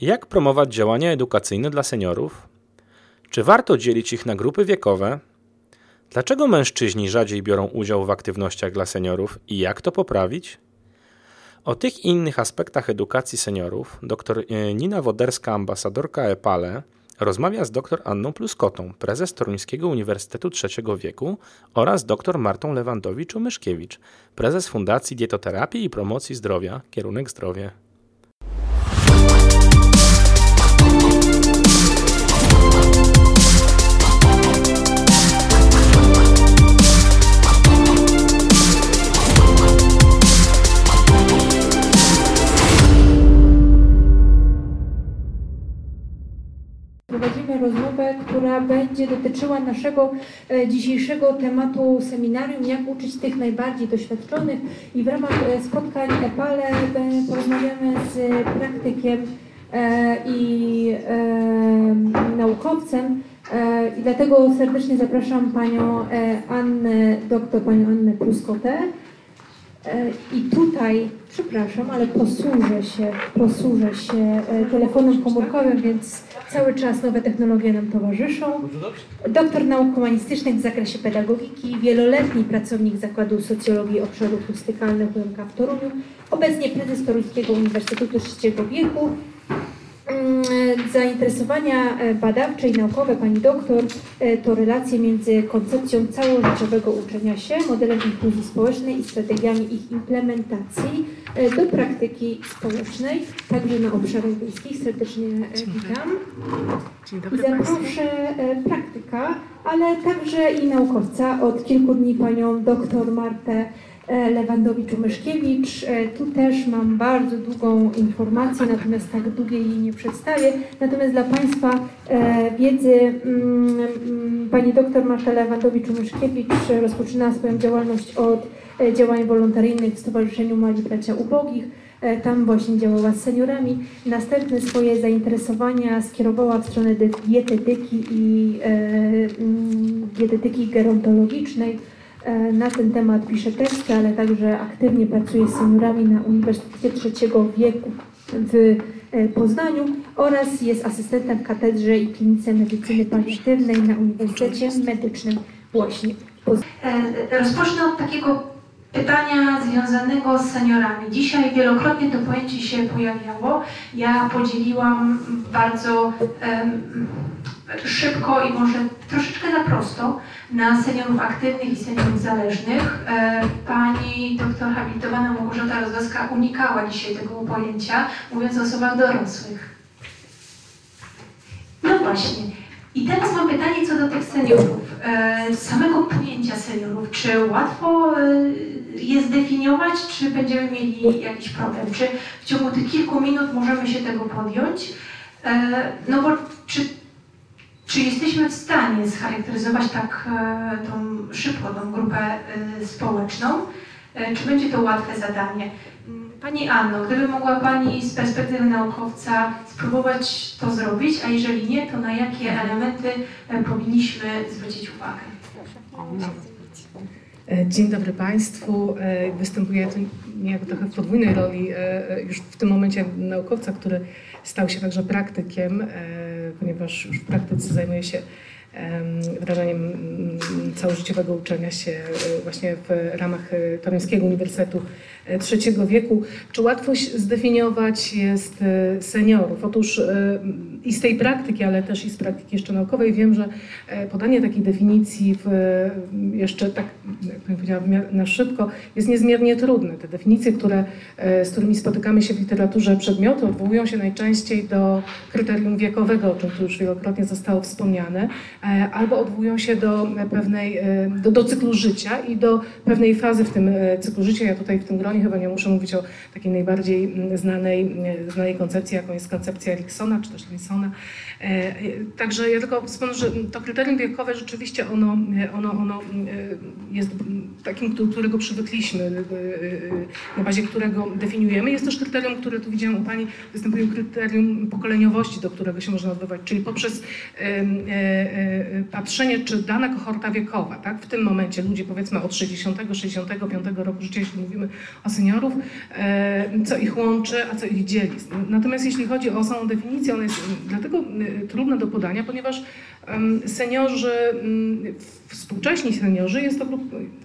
Jak promować działania edukacyjne dla seniorów? Czy warto dzielić ich na grupy wiekowe? Dlaczego mężczyźni rzadziej biorą udział w aktywnościach dla seniorów i jak to poprawić? O tych i innych aspektach edukacji seniorów dr e, Nina Woderska, ambasadorka EPALE, rozmawia z dr Anną Pluskotą, prezes Toruńskiego Uniwersytetu Trzeciego Wieku oraz dr Martą Lewandowicz-Umyszkiewicz, prezes Fundacji Dietoterapii i Promocji Zdrowia, kierunek zdrowie. Która będzie dotyczyła naszego e, dzisiejszego tematu seminarium, jak uczyć tych najbardziej doświadczonych i w ramach e, spotkań EPALE e, porozmawiamy z praktykiem i naukowcem i dlatego serdecznie zapraszam Panią Annę, doktor Panią Annę Pruskotę. E, I tutaj, przepraszam, ale posłużę się, posłużę się e, telefonem komórkowym, więc cały czas nowe technologie nam towarzyszą. Doktor nauk humanistycznych w zakresie pedagogiki, wieloletni pracownik Zakładu Socjologii Obszarów Turystykalnych UMK w Toruniu, obecnie prezes Toruńskiego Uniwersytetu Trzeciego Wieku, zainteresowania e, badawcze i naukowe pani doktor e, to relacje między koncepcją całożyciowego uczenia się, modelem inkluzji społecznej i strategiami ich implementacji e, do praktyki społecznej, także na obszarach wiejskich. Serdecznie witam. Dzień dobry zaproszę praktyka, ale także i naukowca. Od kilku dni panią doktor Martę Lewandowicz-Myszkiewicz. E, tu też mam bardzo długą informację, natomiast tak długiej jej nie przedstawię. Natomiast dla Państwa e, wiedzy mm, mm, pani doktor Marta Lewandowicz-Myszkiewicz rozpoczyna swoją działalność od działań wolontaryjnych w Stowarzyszeniu Mali Bracia Ubogich. Tam właśnie działała z seniorami. Następne swoje zainteresowania skierowała w stronę dietetyki i mm, dietetyki gerontologicznej E, na ten temat pisze teksty, ale także aktywnie pracuje z seniorami na Uniwersytecie Trzeciego Wieku w e, Poznaniu oraz jest asystentem w katedrze i klinice medycyny paliatywnej na Uniwersytecie Medycznym właśnie w Poznaniu. E, rozpocznę od takiego pytania związanego z seniorami. Dzisiaj wielokrotnie to pojęcie się pojawiało. Ja podzieliłam bardzo um, szybko i może troszeczkę za prosto na seniorów aktywnych i seniorów zależnych. E, pani doktor habilitowana Małgorzata Rozdowska unikała dzisiaj tego pojęcia, mówiąc o osobach dorosłych. No właśnie. I teraz mam pytanie co do tych seniorów. E, samego pojęcia seniorów. Czy łatwo e, je zdefiniować, czy będziemy mieli jakiś problem? Czy w ciągu tych kilku minut możemy się tego podjąć? No bo czy jesteśmy w stanie scharakteryzować tak e, tą, szybko tą grupę e, społeczną? E, czy będzie to łatwe zadanie? Pani Anno, gdyby mogła Pani z perspektywy naukowca spróbować to zrobić, a jeżeli nie, to na jakie elementy powinniśmy zwrócić uwagę? Dzień dobry Państwu. Występuję tu niejako trochę w podwójnej roli już w tym momencie naukowca, który stał się także praktykiem ponieważ już w praktyce zajmuję się wdrażaniem mm, całożyciowego uczenia się e, właśnie w ramach e, Toruńskiego Uniwersytetu trzeciego wieku. Czy łatwo zdefiniować jest e, seniorów? Otóż e, i z tej praktyki, ale też i z praktyki jeszcze naukowej wiem, że e, podanie takiej definicji w, jeszcze tak, jak powiedziałam, na szybko jest niezmiernie trudne. Te definicje, które, z którymi spotykamy się w literaturze przedmiotu, odwołują się najczęściej do kryterium wiekowego, o czym tu już wielokrotnie zostało wspomniane, albo odwołują się do pewnej, do, do cyklu życia i do pewnej fazy w tym cyklu życia. Ja tutaj w tym gronie chyba nie muszę mówić o takiej najbardziej mm, znanej, mm, znanej koncepcji, jaką jest koncepcja Eriksona czy też Linsona. E, e, także ja tylko wspomnę, że to kryterium wiekowe rzeczywiście ono, ono, ono mm, jest takim, do którego przywykliśmy, na bazie którego definiujemy. Jest też kryterium, które tu widziałam u Pani, występuje kryterium pokoleniowości, do którego się można odbywać, czyli poprzez e, patrzenie, czy dana kohorta wiekowa, tak, w tym momencie ludzie powiedzmy od 60-65 roku życia, jeśli mówimy o seniorów, co ich łączy, a co ich dzieli. Natomiast jeśli chodzi o samą definicję, ona jest dlatego trudna do podania, ponieważ seniorzy, współcześni seniorzy jest to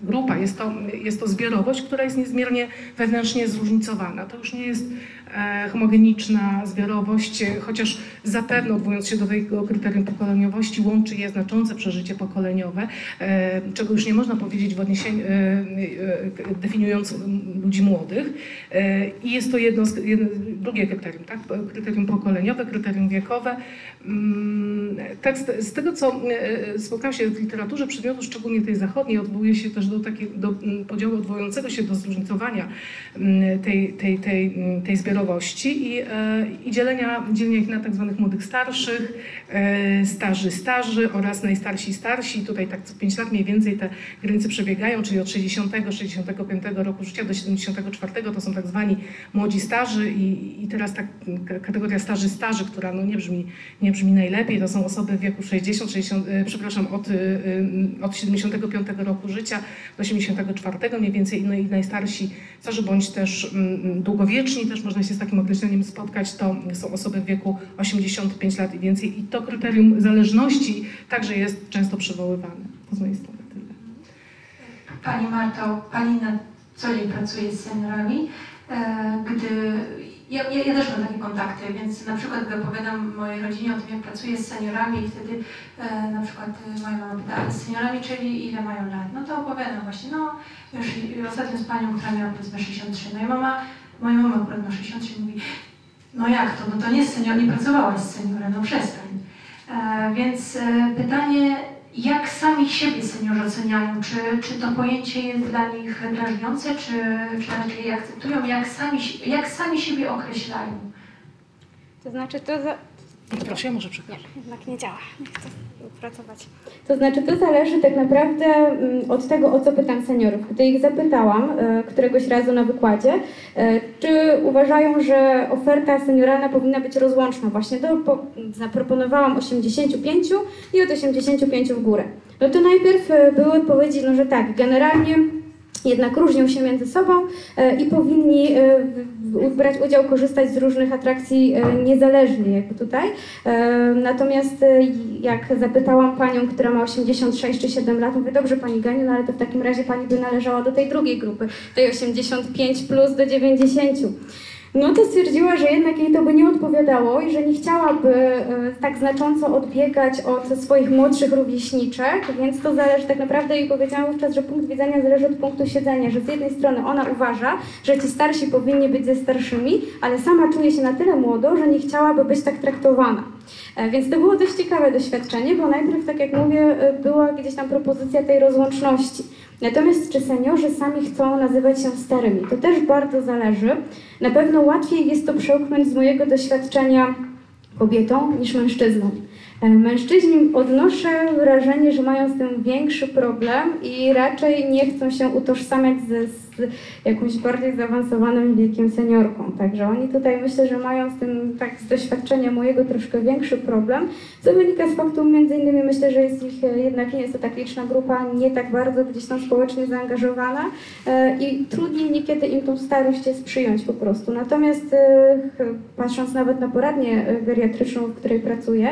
grupa, jest to, jest to zbiorowość, która jest niezmiernie wewnętrznie zróżnicowana. To już nie jest e, homogeniczna zbiorowość, chociaż zapewne odwołując się do tego kryterium pokoleniowości łączy je znaczące przeżycie pokoleniowe, e, czego już nie można powiedzieć w odniesieniu, e, definiując ludzi młodych. I jest to jedno, jedno drugie kryterium, tak? kryterium pokoleniowe, kryterium wiekowe. Mm, tekst, z tego, co spotkałam się w literaturze przedmiotu, szczególnie tej zachodniej, odwołuje się też do, takiego, do mm, podziału odwołującego się do zróżnicowania mm, tej, tej, tej, tej zbiorowości i, e, i dzielenia, dzielenia ich na tak zwanych młodych starszych, e, starzy starzy oraz najstarsi starsi. Tutaj tak co 5 lat mniej więcej te granice przebiegają, czyli od 60-65 roku życia do 74 to są tak zwani młodzi starzy i, i teraz ta kategoria starzy starzy, która no nie, brzmi, nie brzmi najlepiej, to są osoby w wieku 60, 60 e, przepraszam, od, od 75 roku życia do 84 mniej więcej no i najstarsi starzy bądź też mm, mm, długowieczni, też można się z takim określeniem spotkać, to są osoby w wieku 85 lat i więcej i to kryterium zależności także jest często przywoływane. To z mojej strony tyle. Pani Marto, Pani na co dzień pracuje z seniorami. E, gdy ja, ja, ja, też mam takie kontakty, więc na przykład gdy opowiadam mojej rodzinie o tym, jak pracuję z seniorami i wtedy e, na przykład e, moja mama pyta, z seniorami, czyli ile mają lat? No to opowiadam właśnie, no już ostatnio z panią, która miała powiedzmy 63, no i mama, moja mama akurat ma 63 mówi, no jak to, no to nie senior, nie pracowałaś z seniorem, no przestań. E, więc e, pytanie, jak sami siebie seniorzy oceniają? Czy, czy to pojęcie jest dla nich drażniące, czy, czy raczej je akceptują? Jak sami, jak sami siebie określają? To znaczy to... Za... Proszę, ja może przekażę. Nie, jednak nie działa. Nie chcę pracować. To znaczy to zależy tak naprawdę mm, od tego, o co pytam seniorów. Gdy ich zapytałam e, któregoś razu na wykładzie, e, czy uważają, że oferta senioralna powinna być rozłączna, właśnie to zaproponowałam 85 i od 85 w górę. No to najpierw e, były odpowiedzi, no że tak, generalnie jednak różnią się między sobą i powinni brać udział, korzystać z różnych atrakcji e, niezależnie jakby tutaj. E, natomiast e, jak zapytałam panią, która ma 86 czy 7 lat, mówię, dobrze pani Ganiu, no ale to w takim razie pani by należała do tej drugiej grupy, tej 85 plus do 90 no to stwierdziła, że jednak jej to by nie odpowiadało i że nie chciałaby e, tak znacząco odbiegać od swoich młodszych rówieśniczek, więc to zależy tak naprawdę i powiedziałam wówczas, że punkt widzenia zależy od punktu siedzenia, że z jednej strony ona uważa, że ci starsi powinni być ze starszymi, ale sama czuje się na tyle młodo, że nie chciałaby być tak traktowana. E, więc to było dość ciekawe doświadczenie, bo najpierw, tak jak mówię, e, była gdzieś tam propozycja tej rozłączności. Natomiast czy seniorzy sami chcą nazywać się starymi? To też bardzo zależy. Na pewno łatwiej jest to przełknąć z mojego doświadczenia kobietą niż mężczyzną. E, mężczyźni odnoszę wrażenie, że mają z tym większy problem i raczej nie chcą się utożsamiać ze, z jakimś bardziej zaawansowanym wiekiem seniorką. Także oni tutaj myślę, że mają z tym, tak z doświadczenia mojego troszkę większy problem, co wynika z faktu między innymi myślę, że jest ich e, jednak nie jest to tak liczna grupa, nie tak bardzo gdzieś tam społecznie zaangażowana e, i trudniej niekiedy im tą starość jest przyjąć po prostu. Natomiast patrząc nawet na poradnię geriatryczną, w której pracuję,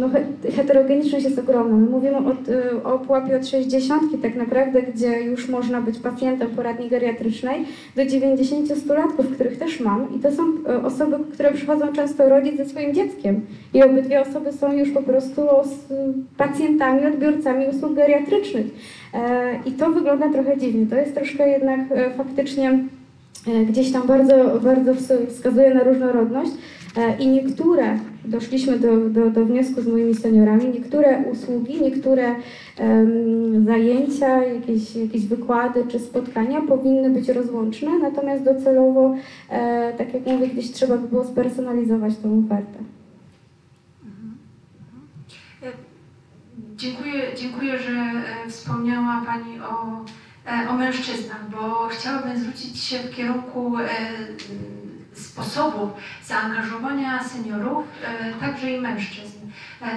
no, heterogeniczność jest ogromna. My mówimy od, e, o pułapie od 60 tak naprawdę, gdzie już można być pacjentem poradni geriatrycznej, do 90 latków, których też mam. I to są e, osoby, które przychodzą często rodzić ze swoim dzieckiem. I obydwie osoby są już po prostu pacjentami, odbiorcami usług geriatrycznych. I to wygląda trochę dziwnie. To jest troszkę jednak faktycznie gdzieś tam bardzo, bardzo wskazuje na różnorodność. E, I niektóre, doszliśmy do, do, do wniosku z moimi seniorami, niektóre usługi, niektóre um, zajęcia, jakieś, jakieś wykłady czy spotkania powinny być rozłączne, natomiast docelowo, e, tak jak mówię, gdzieś trzeba by było spersonalizować tą ofertę. Mhm. E, dziękuję, dziękuję, że e, wspomniała Pani o, o mężczyznach, bo chciałabym zwrócić się w kierunku sposobów zaangażowania seniorów, także i mężczyzn.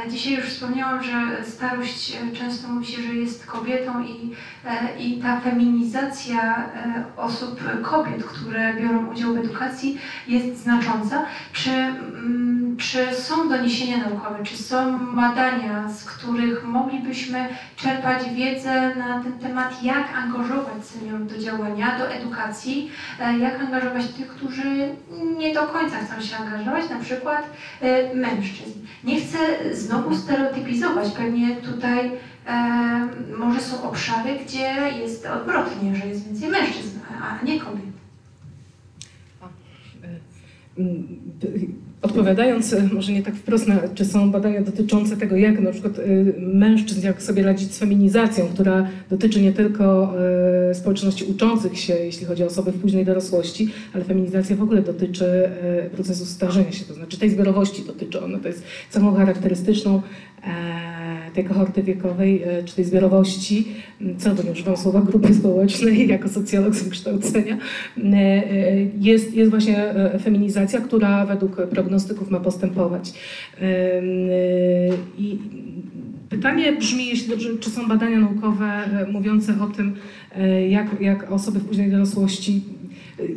Dzisiaj już wspomniałam, że starość często mówi się, że jest kobietą i, i ta feminizacja osób, kobiet, które biorą udział w edukacji jest znacząca. Czy, mm, czy są doniesienia naukowe, czy są badania, z których moglibyśmy czerpać wiedzę na ten temat, jak angażować seniorów do działania, do edukacji, jak angażować tych, którzy nie do końca chcą się angażować, na przykład mężczyzn. Nie chcę znowu stereotypizować. Pewnie tutaj e, może są obszary, gdzie jest odwrotnie, że jest więcej mężczyzn, a nie kobiet. E, odpowiadając, e, może nie tak wprost, na, czy są badania dotyczące tego, jak na przykład y, mężczyzn, jak sobie radzić z feminizacją, która dotyczy nie tylko y, społeczności uczących się, jeśli chodzi o osoby w późnej dorosłości, ale feminizacja w ogóle dotyczy procesu starzenia się, to znaczy tej zbiorowości dotyczy. Ona, to jest cechą charakterystyczną e, tej kohorty wiekowej, czy tej zbiorowości, co nie używam słowa grupy społecznej jako socjolog z wykształcenia, jest, jest właśnie feminizacja, która według prognostyków ma postępować. I pytanie brzmi, jeśli dobrze, czy są badania naukowe e, mówiące o tym, e, jak, jak osoby w późnej dorosłości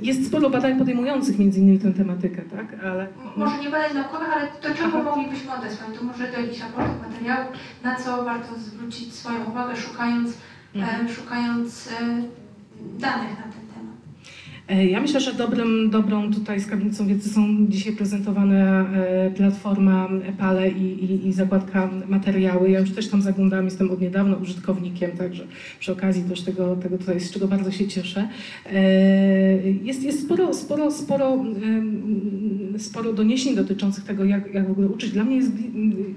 jest sporo badań podejmujących między innymi tę tematykę, tak? Ale... Może nie badań naukowych, ale do czego Aha. moglibyśmy odesłać? To może do jakichś raportów, materiałów, na co warto zwrócić swoją uwagę, szukając, mhm. e, szukając danych na ten E, ja myślę, że dobrym, dobrą tutaj skarbnicą wiedzy są dzisiaj prezentowane e, platforma Pale i, i, i, zakładka materiały. Ja już też tam zaglądałam, jestem od niedawna użytkownikiem, także przy okazji też tego, tego tutaj, z czego bardzo się cieszę. E, jest, jest sporo, sporo, sporo, sporo doniesień dotyczących tego, jak, jak w ogóle uczyć. Dla mnie jest,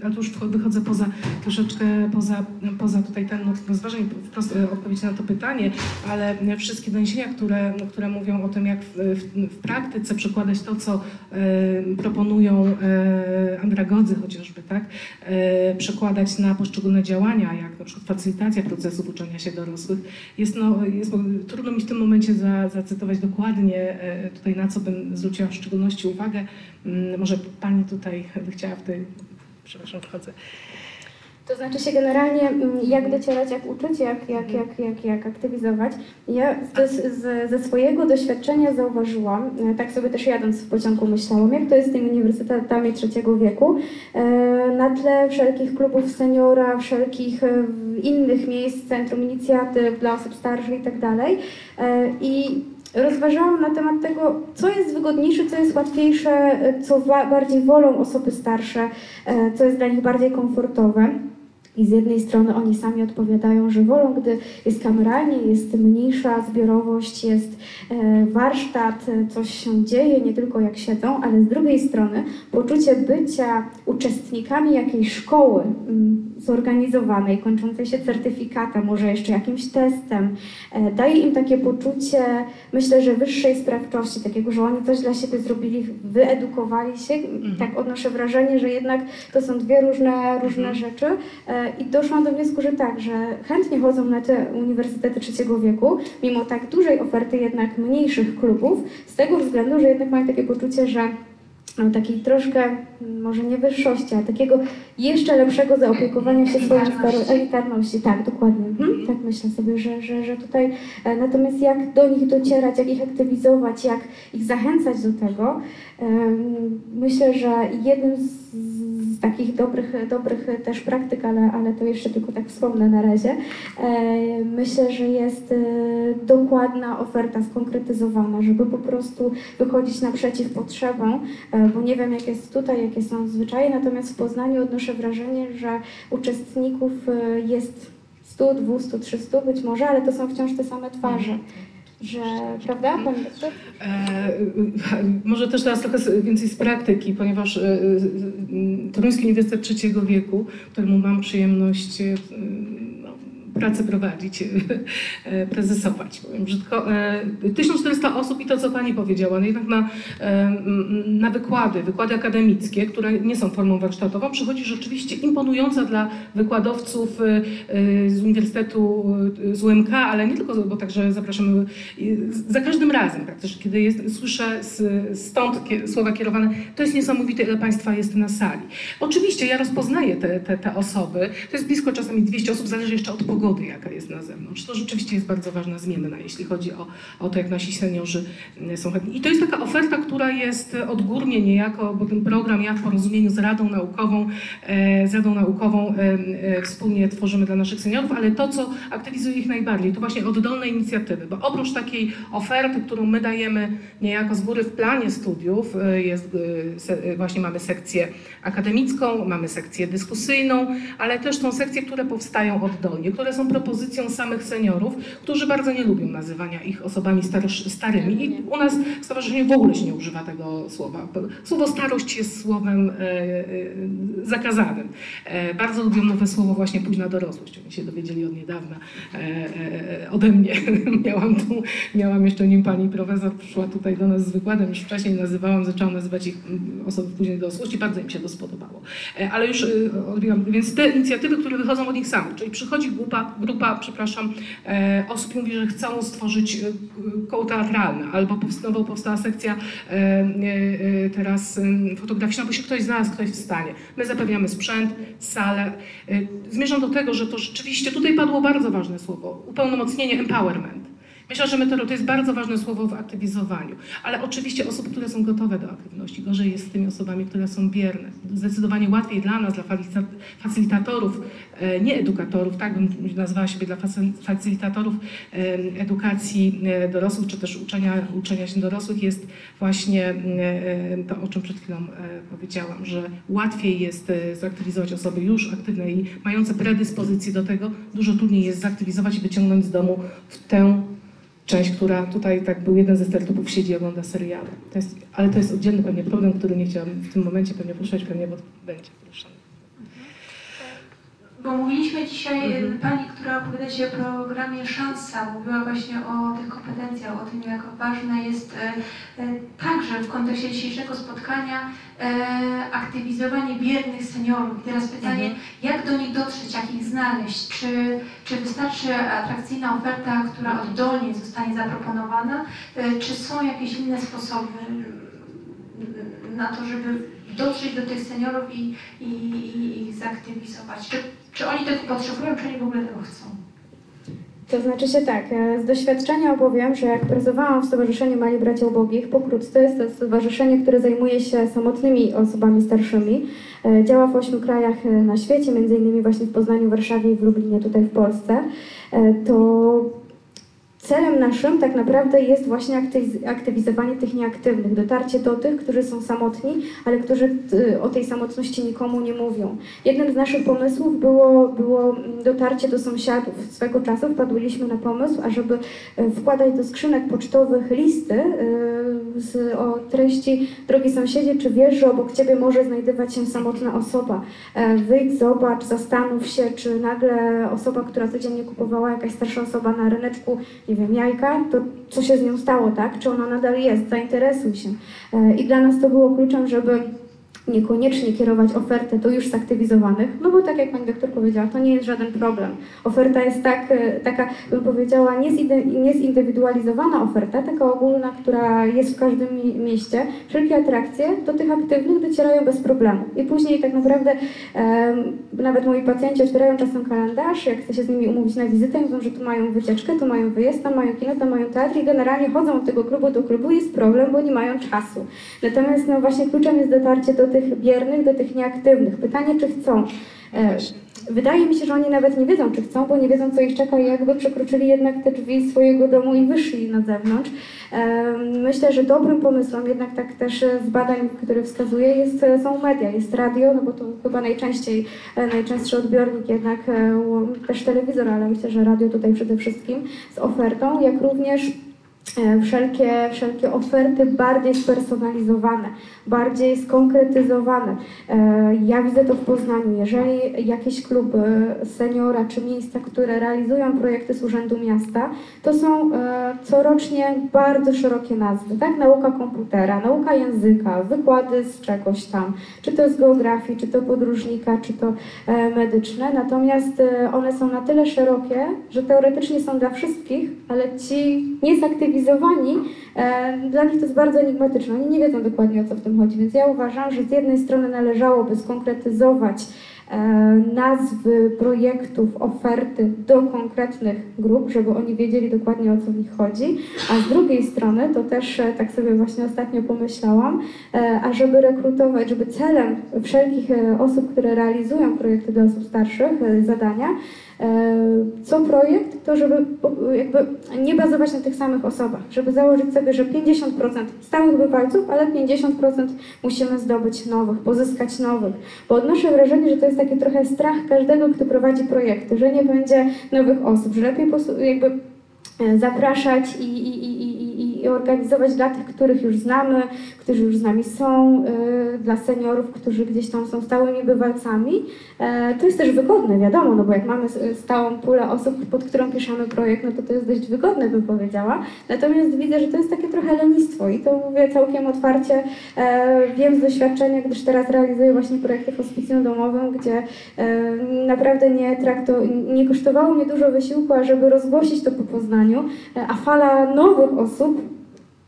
ale to już wychodzę poza troszeczkę, poza, poza tutaj ten rozważań, wprost odpowiedź na to pytanie, ale wszystkie doniesienia, które, które mówią o tym, jak w, w, w praktyce przekładać to, co proponują y, andragodzy chociażby, tak? Y, przekładać na poszczególne działania, jak na przykład facylitacja procesów uczenia się dorosłych. Jest, no, jest, trudno mi w tym momencie za, zacytować dokładnie tutaj, na co bym zwróciła w szczególności uwagę. Mm, może Pani tutaj by chciała w tej... Przepraszam, wchodzę. To znaczy się generalnie, mm, jak docierać, jak uczyć, jak, jak, jak, jak, jak aktywizować. Ja z, z, ze swojego doświadczenia zauważyłam, e, tak sobie też jadąc w pociągu myślałam, jak to jest z tymi uniwersytetami trzeciego wieku, e, na tle wszelkich klubów seniora, wszelkich e, innych miejsc, centrum inicjatyw dla osób starszych i tak dalej. I rozważałam na temat tego, co jest wygodniejsze, co jest łatwiejsze, co bardziej wolą osoby starsze, co jest dla nich bardziej komfortowe. I z jednej strony oni sami odpowiadają, że wolą, gdy jest kameralnie, jest mniejsza zbiorowość, jest e, warsztat, coś się dzieje, nie tylko jak siedzą, ale z drugiej strony poczucie bycia uczestnikami jakiejś szkoły mm, zorganizowanej, kończącej się certyfikatem, może jeszcze jakimś testem, e, daje im takie poczucie, myślę, że wyższej sprawczości, takiego, że oni coś dla siebie zrobili, wyedukowali się. Mhm. Tak odnoszę wrażenie, że jednak to są dwie różne, różne mhm. rzeczy. I doszłam do wniosku, że tak, że chętnie chodzą na te uniwersytety trzeciego wieku, mimo tak dużej oferty jednak mniejszych klubów, z tego względu, że jednak mają takie poczucie, że takiej troszkę, może nie wyższości, ale takiego jeszcze lepszego zaopiekowania się swoją elitarności. Tak, dokładnie. Mhm. Tak myślę sobie, że, że, że tutaj e, natomiast jak do nich docierać, jak ich aktywizować, jak ich zachęcać do tego, myślę, że jednym z, z takich dobrych, dobrych też praktyk, ale, ale to jeszcze tylko tak wspomnę na razie, e, myślę, że jest dokładna oferta skonkretyzowana, żeby po prostu wychodzić naprzeciw potrzebom, bo nie wiem jak jest tutaj, jakie są zwyczaje, natomiast w Poznaniu odnoszę wrażenie, że uczestników jest 100, 200, 300 być może, ale to są wciąż te same twarze. Że, prawda, Pan e, Może też teraz trochę więcej z praktyki, ponieważ e, Toruński Uniwersytet Trzeciego Wieku, któremu mam przyjemność e, pracę prowadzić, prezesować, powiem brzydko. 1400 osób i to, co Pani powiedziała, no jednak na, na wykłady, wykłady akademickie, które nie są formą warsztatową, przychodzi rzeczywiście imponująca dla wykładowców z Uniwersytetu z UMK, ale nie tylko, bo także zapraszamy za każdym razem praktycznie, kiedy jest, słyszę stąd słowa kierowane, to jest niesamowite, ile Państwa jest na sali. Oczywiście ja rozpoznaję te, te, te osoby, to jest blisko czasami 200 osób, zależy jeszcze od pogody, jaka jest na zewnątrz. To rzeczywiście jest bardzo ważna zmienna, jeśli chodzi o, o to, jak nasi seniorzy mm, są chętni. I to jest taka oferta, która jest odgórnie niejako, bo ten program ja w porozumieniu z Radą Naukową, e, z Radą Naukową e, e, wspólnie tworzymy dla naszych seniorów, ale to, co aktywizuje ich najbardziej, to właśnie oddolne inicjatywy, bo oprócz takiej oferty, którą my dajemy niejako z góry w planie studiów, jest, właśnie mamy sekcję akademicką, mamy sekcję dyskusyjną, ale też są sekcje, które powstają oddolnie, które są propozycją samych seniorów, którzy bardzo nie lubią nazywania ich osobami starymi. I u nas w stowarzyszeniu w ogóle się nie używa tego słowa. Słowo starość jest słowem e, e, zakazanym. E, bardzo lubią nowe słowo właśnie późna dorosłość. Oni się dowiedzieli od niedawna ode mnie. miałam tu, miałam jeszcze nim pani profesor, przyszła tutaj do nas z wykładem, już wcześniej nazywałam, zaczęłam nazywać ich mm, osoby późnej dorosłości, bardzo im się to spodobało. Ale już odbieram, więc te inicjatywy, które wychodzą od nich samych, czyli przychodzi grupa, grupa przepraszam, osób i mówi, że chcą stworzyć koło teatralne, albo nowo powstała sekcja teraz fotograficzna, bo się ktoś znalazł, ktoś w stanie. My zapewniamy sprzęt, salę. Zmierzam do tego, że to rzeczywiście, tutaj padło bardzo ważne słowo, upełnomocnienie, empowerment. Myślę, że metero to jest bardzo ważne słowo w aktywizowaniu, ale oczywiście osób, które są gotowe do aktywności. Gorzej jest z tymi osobami, które są bierne. Zdecydowanie łatwiej dla nas, dla facylitatorów, e, nie edukatorów, tak bym nazwała siebie dla facylitatorów e, edukacji e, dorosłych, czy też uczenia, uczenia się dorosłych jest właśnie to, o czym przed chwilą powiedziałam, że łatwiej jest zaktywizować osoby już aktywne i mające predyspozycje do tego, dużo trudniej jest zaktywizować i wyciągnąć z domu w tę część, która tutaj tak był jeden ze startupów siedzi i ogląda seriale. To jest, ale to jest oddzielny pewnie problem, który nie chciałam w tym momencie pewnie poruszać, pewnie bo będzie poruszany. Bo mówiliśmy dzisiaj, mhm. pani, która opowiada się o programie Szansa, mówiła właśnie o tych kompetencjach, o tym, jak ważne jest e, e, także w kontekście dzisiejszego spotkania aktywizowanie biernych seniorów. I teraz pytanie, mhm. jak do nich dotrzeć, jak ich znaleźć? Czy, czy wystarczy atrakcyjna oferta, która oddolnie zostanie zaproponowana? Czy są jakieś inne sposoby na to, żeby dotrzeć do tych seniorów i, i, i ich zaktywizować? Czy czy oni tego potrzebują, czy oni w ogóle tego chcą? To znaczy się tak, e, z doświadczenia opowiem, że jak pracowałam w Stowarzyszeniu Mali Bracia Ubogich, pokrótce jest to stowarzyszenie, które zajmuje się samotnymi osobami starszymi. E, działa w ośmiu krajach e, na świecie, między innymi właśnie w Poznaniu, Warszawie i w Lublinie, tutaj w Polsce. To Celem naszym tak naprawdę jest właśnie aktywizowanie tych nieaktywnych, dotarcie do tych, którzy są samotni, ale którzy y, o tej samotności nikomu nie mówią. Jednym z naszych pomysłów było, było dotarcie do sąsiadów. Swego czasu wpadliśmy na pomysł, ażeby y, wkładać do skrzynek pocztowych listy y, z, o treści Drogi sąsiedzie, czy wiesz, że obok ciebie może znajdować się samotna osoba? E, wyjdź, zobacz, zastanów się, czy nagle osoba, która codziennie kupowała jakaś starsza osoba na ryneczku, nie wiem, jajka, to co się z nią stało, tak? Czy ona nadal jest? Zainteresuj się. E, I dla nas to było kluczem, żeby niekoniecznie kierować ofertę do już zaktywizowanych, no bo tak jak Pani doktor powiedziała, to nie jest żaden problem. Oferta jest tak, e, taka, bym powiedziała, niezindywidualizowana oferta, taka ogólna, która jest w każdym mieście. Wszelkie atrakcje do tych aktywnych docierają bez problemu. I później tak naprawdę e, nawet moi pacjenci otwierają czasem kalendarz, jak chce się z nimi umówić na wizytę, mówią, że tu mają wycieczkę, tu mają wyjazd, tam mają kino, tam mają teatr i generalnie chodzą od tego klubu do klubu jest problem, bo nie mają czasu. Natomiast no właśnie kluczem jest dotarcie do tych biernych do tych nieaktywnych. Pytanie, czy chcą. E, wydaje mi się, że oni nawet nie wiedzą, czy chcą, bo nie wiedzą, co ich czeka i jakby przekroczyli jednak te drzwi swojego domu i wyszli na zewnątrz. E, myślę, że dobrym pomysłem, jednak tak też z badań, które wskazuje, jest, są media, jest radio, no bo to chyba najczęściej, e, najczęstszy odbiornik jednak też telewizor, ale myślę, że radio tutaj przede wszystkim z ofertą, jak również E, wszelkie, wszelkie oferty bardziej spersonalizowane, bardziej skonkretyzowane. E, ja widzę to w Poznaniu. Jeżeli jakieś kluby seniora czy miejsca, które realizują projekty z Urzędu Miasta, to są e, corocznie bardzo szerokie nazwy, tak? Nauka komputera, nauka języka, wykłady z czegoś tam, czy to z geografii, czy to podróżnika, czy to medyczne. Natomiast one są na tyle szerokie, że teoretycznie są dla wszystkich, ale ci niezaktywizowani E, dla nich to jest bardzo enigmatyczne. Oni nie wiedzą dokładnie o co w tym chodzi, więc ja uważam, że z jednej strony należałoby skonkretyzować e, nazwy projektów, oferty do konkretnych grup, żeby oni wiedzieli dokładnie o co w nich chodzi, a z drugiej strony, to też e, tak sobie właśnie ostatnio pomyślałam, a żeby rekrutować, żeby celem wszelkich osób, które realizują projekty dla osób starszych, zadania, co projekt, to żeby jakby nie bazować na tych samych osobach, żeby założyć sobie, że 50% stałych bywalców, ale 50% musimy zdobyć nowych, pozyskać nowych. Bo odnoszę wrażenie, że to jest taki trochę strach każdego, kto prowadzi projekty, że nie będzie nowych osób, że lepiej jakby e, zapraszać i, i, i, i organizować dla tych, których już znamy, którzy już z nami są, y, dla seniorów, którzy gdzieś tam są stałymi bywalcami. E, to jest też wygodne, wiadomo, no bo jak mamy stałą pulę osób, pod którą piszemy projekt, no to to jest dość wygodne, bym powiedziała. Natomiast widzę, że to jest takie trochę lenistwo i to mówię całkiem otwarcie. E, wiem z doświadczenia, gdyż teraz realizuję właśnie projekty w hospicjum domowym, gdzie e, naprawdę nie, trakto, nie kosztowało mnie dużo wysiłku, ażeby rozgłosić to po Poznaniu, a fala nowych osób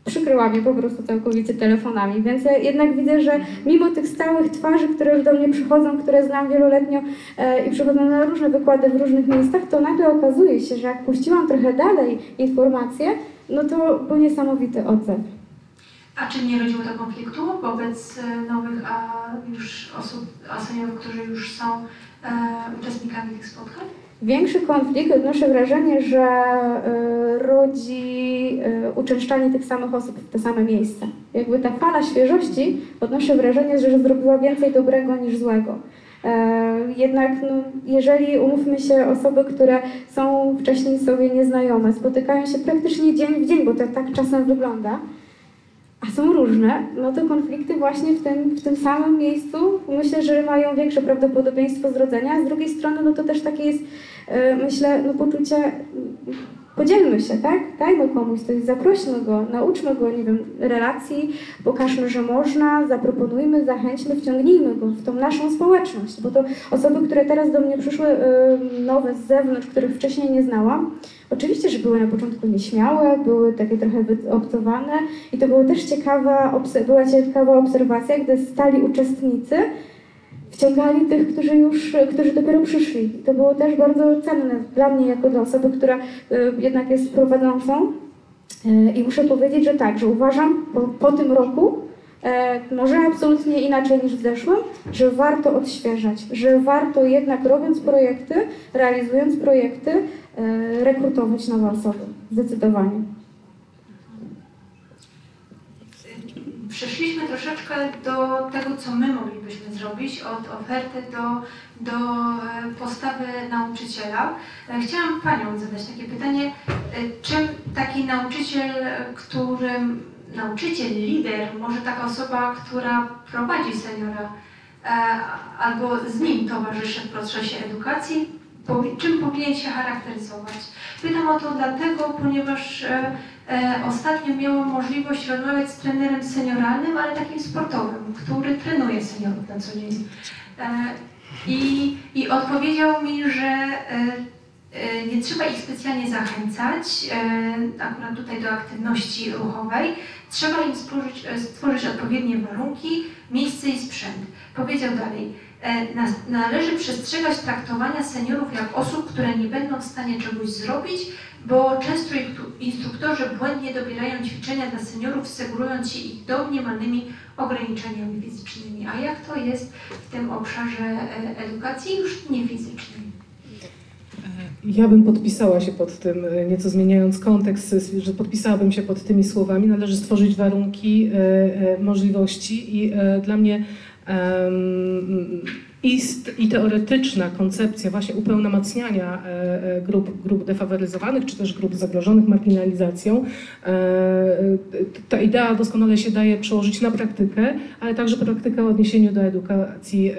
przykryła mnie po prostu całkowicie telefonami, więc ja jednak widzę, że mimo tych stałych twarzy, które już do mnie przychodzą, które znam wieloletnio e, i przychodzą na różne wykłady w różnych miejscach, to nagle okazuje się, że jak puściłam trochę dalej informacje, no to był niesamowity odzew. A czy nie rodziło to konfliktu wobec e, nowych a już osób, seniorów, którzy już są e, uczestnikami tych spotkań? Większy konflikt, odnoszę wrażenie, że y, rodzi y, uczęszczanie tych samych osób w te same miejsca. Jakby ta fala świeżości, odnoszę wrażenie, że zrobiła więcej dobrego niż złego. E, jednak, no, jeżeli umówmy się, osoby, które są wcześniej sobie nieznajome, spotykają się praktycznie dzień w dzień, bo to tak czasem wygląda, a są różne, no to konflikty właśnie w tym, w tym samym miejscu myślę, że mają większe prawdopodobieństwo zrodzenia, z drugiej strony no to też takie jest, e, myślę, no poczucie podzielmy się, tak? Dajmy komuś coś, zaprośmy go, nauczmy go, nie wiem, relacji, pokażmy, że można, zaproponujmy, zachęćmy, wciągnijmy go w tą naszą społeczność, bo to osoby, które teraz do mnie przyszły, nowe z zewnątrz, których wcześniej nie znałam, oczywiście, że były na początku nieśmiałe, były takie trochę wyobcowane i to była też ciekawa, była ciekawa obserwacja, gdy stali uczestnicy, wciągali tych, którzy już, którzy dopiero przyszli. To było też bardzo cenne dla mnie, jako dla osoby, która y, jednak jest prowadzącą. Y, I muszę powiedzieć, że tak, że uważam po, po tym roku, y, może absolutnie inaczej niż w zeszłym, że warto odświeżać, że warto jednak robiąc projekty, realizując projekty, rekrutować nowe osoby. Zdecydowanie. Przeszliśmy troszeczkę do tego, co my moglibyśmy zrobić, od oferty do, do e, postawy nauczyciela. E, chciałam Panią zadać takie pytanie, e, czym taki nauczyciel, którym nauczyciel, lider, może taka osoba, która prowadzi seniora albo z nim towarzyszy w procesie edukacji, czym powinien się charakteryzować? Pytam o to dlatego, ponieważ ostatnio miałam możliwość rozmawiać z trenerem senioralnym, ale takim sportowym, który trenuje seniorów na co dzień. E, I, i odpowiedział mi, że e, nie trzeba ich specjalnie zachęcać, akurat tutaj do aktywności ruchowej. Trzeba im stworzyć, stworzyć odpowiednie warunki, miejsce i sprzęt. Powiedział dalej, należy przestrzegać traktowania seniorów jak osób, które nie będą w stanie czegoś zrobić, bo często instruktorzy błędnie dobierają ćwiczenia dla seniorów, segurując się ich domniemanymi ograniczeniami fizycznymi. A jak to jest w tym obszarze e, edukacji już niefizycznej? Ja bym podpisała się pod tym, e, nieco zmieniając kontekst, że podpisałabym się pod tymi słowami. Należy stworzyć warunki, e, możliwości i dla mnie i, i teoretyczna koncepcja właśnie upełnomocniania grup, grup defaworyzowanych, czy też grup zagrożonych marginalizacją. Ta idea doskonale się daje przełożyć na praktykę, ale także praktykę w odniesieniu do edukacji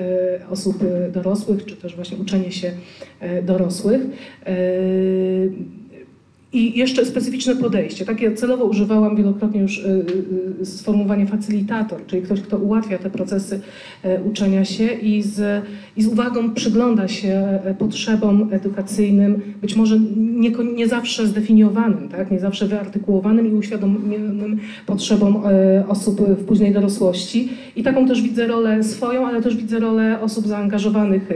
osób dorosłych, czy też właśnie uczenie się dorosłych. I jeszcze specyficzne podejście. Takie celowo używałam wielokrotnie już y, y, sformułowanie facylitator, czyli ktoś, kto ułatwia te procesy e, uczenia się i z, i z uwagą przygląda się e, potrzebom edukacyjnym, być może nie, nie zawsze zdefiniowanym, tak? nie zawsze wyartykułowanym i uświadomionym potrzebom e, osób w późnej dorosłości. I taką też widzę rolę swoją, ale też widzę rolę osób zaangażowanych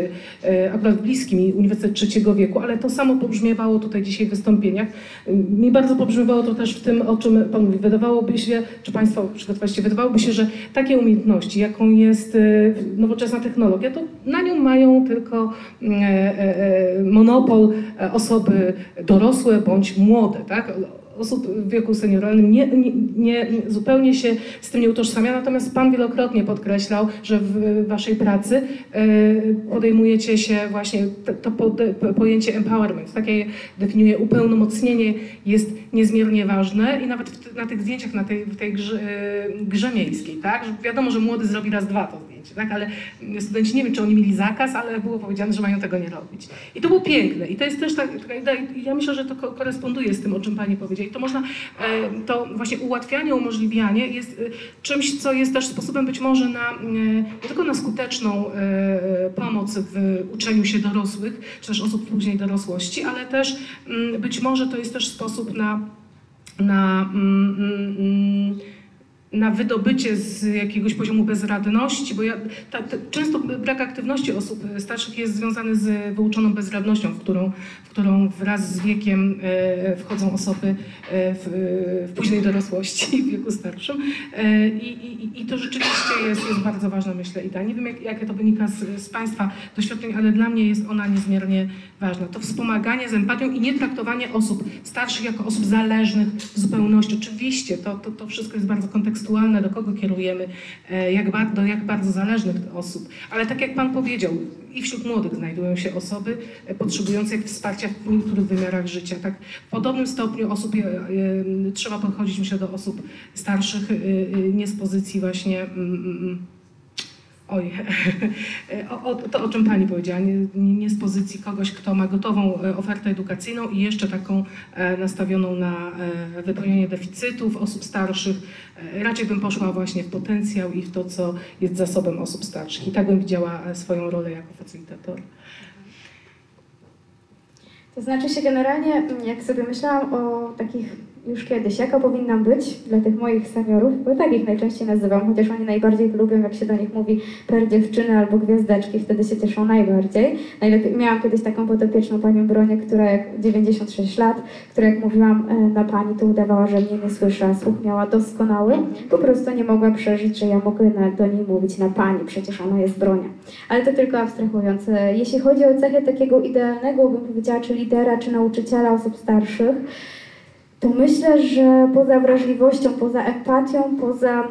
akurat bliskimi Uniwersytet Trzeciego Wieku, ale to samo pobrzmiewało tutaj dzisiaj w wystąpieniach mi bardzo pobrzmiewało to też w tym, o czym Pan mówi. Wydawałoby się, czy Państwo przygotowaliście, wydawałoby się, że takie umiejętności, jaką jest y, nowoczesna technologia, to na nią mają tylko mm, e, e, e, monopol osoby dorosłe bądź młode. Tak? Osób w wieku senioralnym nie, nie, nie, zupełnie się z tym nie utożsamia, natomiast Pan wielokrotnie podkreślał, że w Waszej pracy e, podejmujecie się właśnie to, pojęcie empowerment, takie definiuje upełnomocnienie jest niezmiernie ważne i nawet na tych zdjęciach, na tej, w tej grze, grze miejskiej, tak, wiadomo, że młody zrobi raz, dwa to zdjęcie, tak, ale studenci nie wiem, czy oni mieli zakaz, ale było powiedziane, że mają tego nie robić. I to było piękne. I to jest też tak, ja myślę, że to koresponduje z tym, o czym Pani powiedziała to można, e, to właśnie ułatwianie, umożliwianie jest e, czymś, co jest też sposobem być może na, e, nie tylko na skuteczną pomoc w uczeniu się dorosłych, czy też osób później dorosłości, ale też mm, być może to jest też sposób na, na mm, mm, na wydobycie z jakiegoś poziomu bezradności, bo ja, ta, ta, często brak aktywności osób starszych jest związany z wyuczoną bezradnością, w którą, w którą wraz z wiekiem e, wchodzą osoby e, w, w, późnej dorosłości, w wieku starszym. E, i, i, to rzeczywiście jest, jest bardzo ważna, myślę, idea. Nie wiem, jak, jakie to wynika z, z Państwa doświadczeń, ale dla mnie jest ona niezmiernie ważna. To wspomaganie z empatią i nie traktowanie osób starszych jako osób zależnych w zupełności. Oczywiście to, to, to wszystko jest bardzo kontekstualne, do kogo kierujemy, e, jak, do jak bardzo zależnych osób. Ale tak jak Pan powiedział, i wśród młodych znajdują się osoby e, potrzebujące wsparcia w niektórych wymiarach życia. Tak, w podobnym stopniu osób e, trzeba podchodzić, myślę, do osób starszych nie z pozycji właśnie. Oj, o, o, to o czym Pani powiedziała, nie, nie, z pozycji kogoś, kto ma gotową e, ofertę edukacyjną i jeszcze taką e, nastawioną na e, wypełnienie deficytów osób starszych. Raczej bym poszła właśnie w potencjał i w to, co jest zasobem osób starszych. I tak bym widziała swoją rolę jako facylitator. To znaczy się generalnie, jak sobie myślałam o takich już kiedyś, jaka powinnam być dla tych moich seniorów, bo tak ich najczęściej nazywam, chociaż oni najbardziej lubią, jak się do nich mówi per dziewczyny albo gwiazdeczki, wtedy się cieszą najbardziej. Najlepiej, miałam kiedyś taką podopieczną panią Bronię, która jak 96 lat, która jak mówiłam e, na pani, to udawała, że mnie nie słyszy, a słuch miała doskonały, po prostu nie mogła przeżyć, że ja mogę na, do niej mówić na pani, przecież ona jest Bronia. Ale to tylko abstrahując. Jeśli chodzi o cechę takiego idealnego, bym powiedziała, czy lidera, czy nauczyciela osób starszych, to myślę, że poza wrażliwością, poza empatią, poza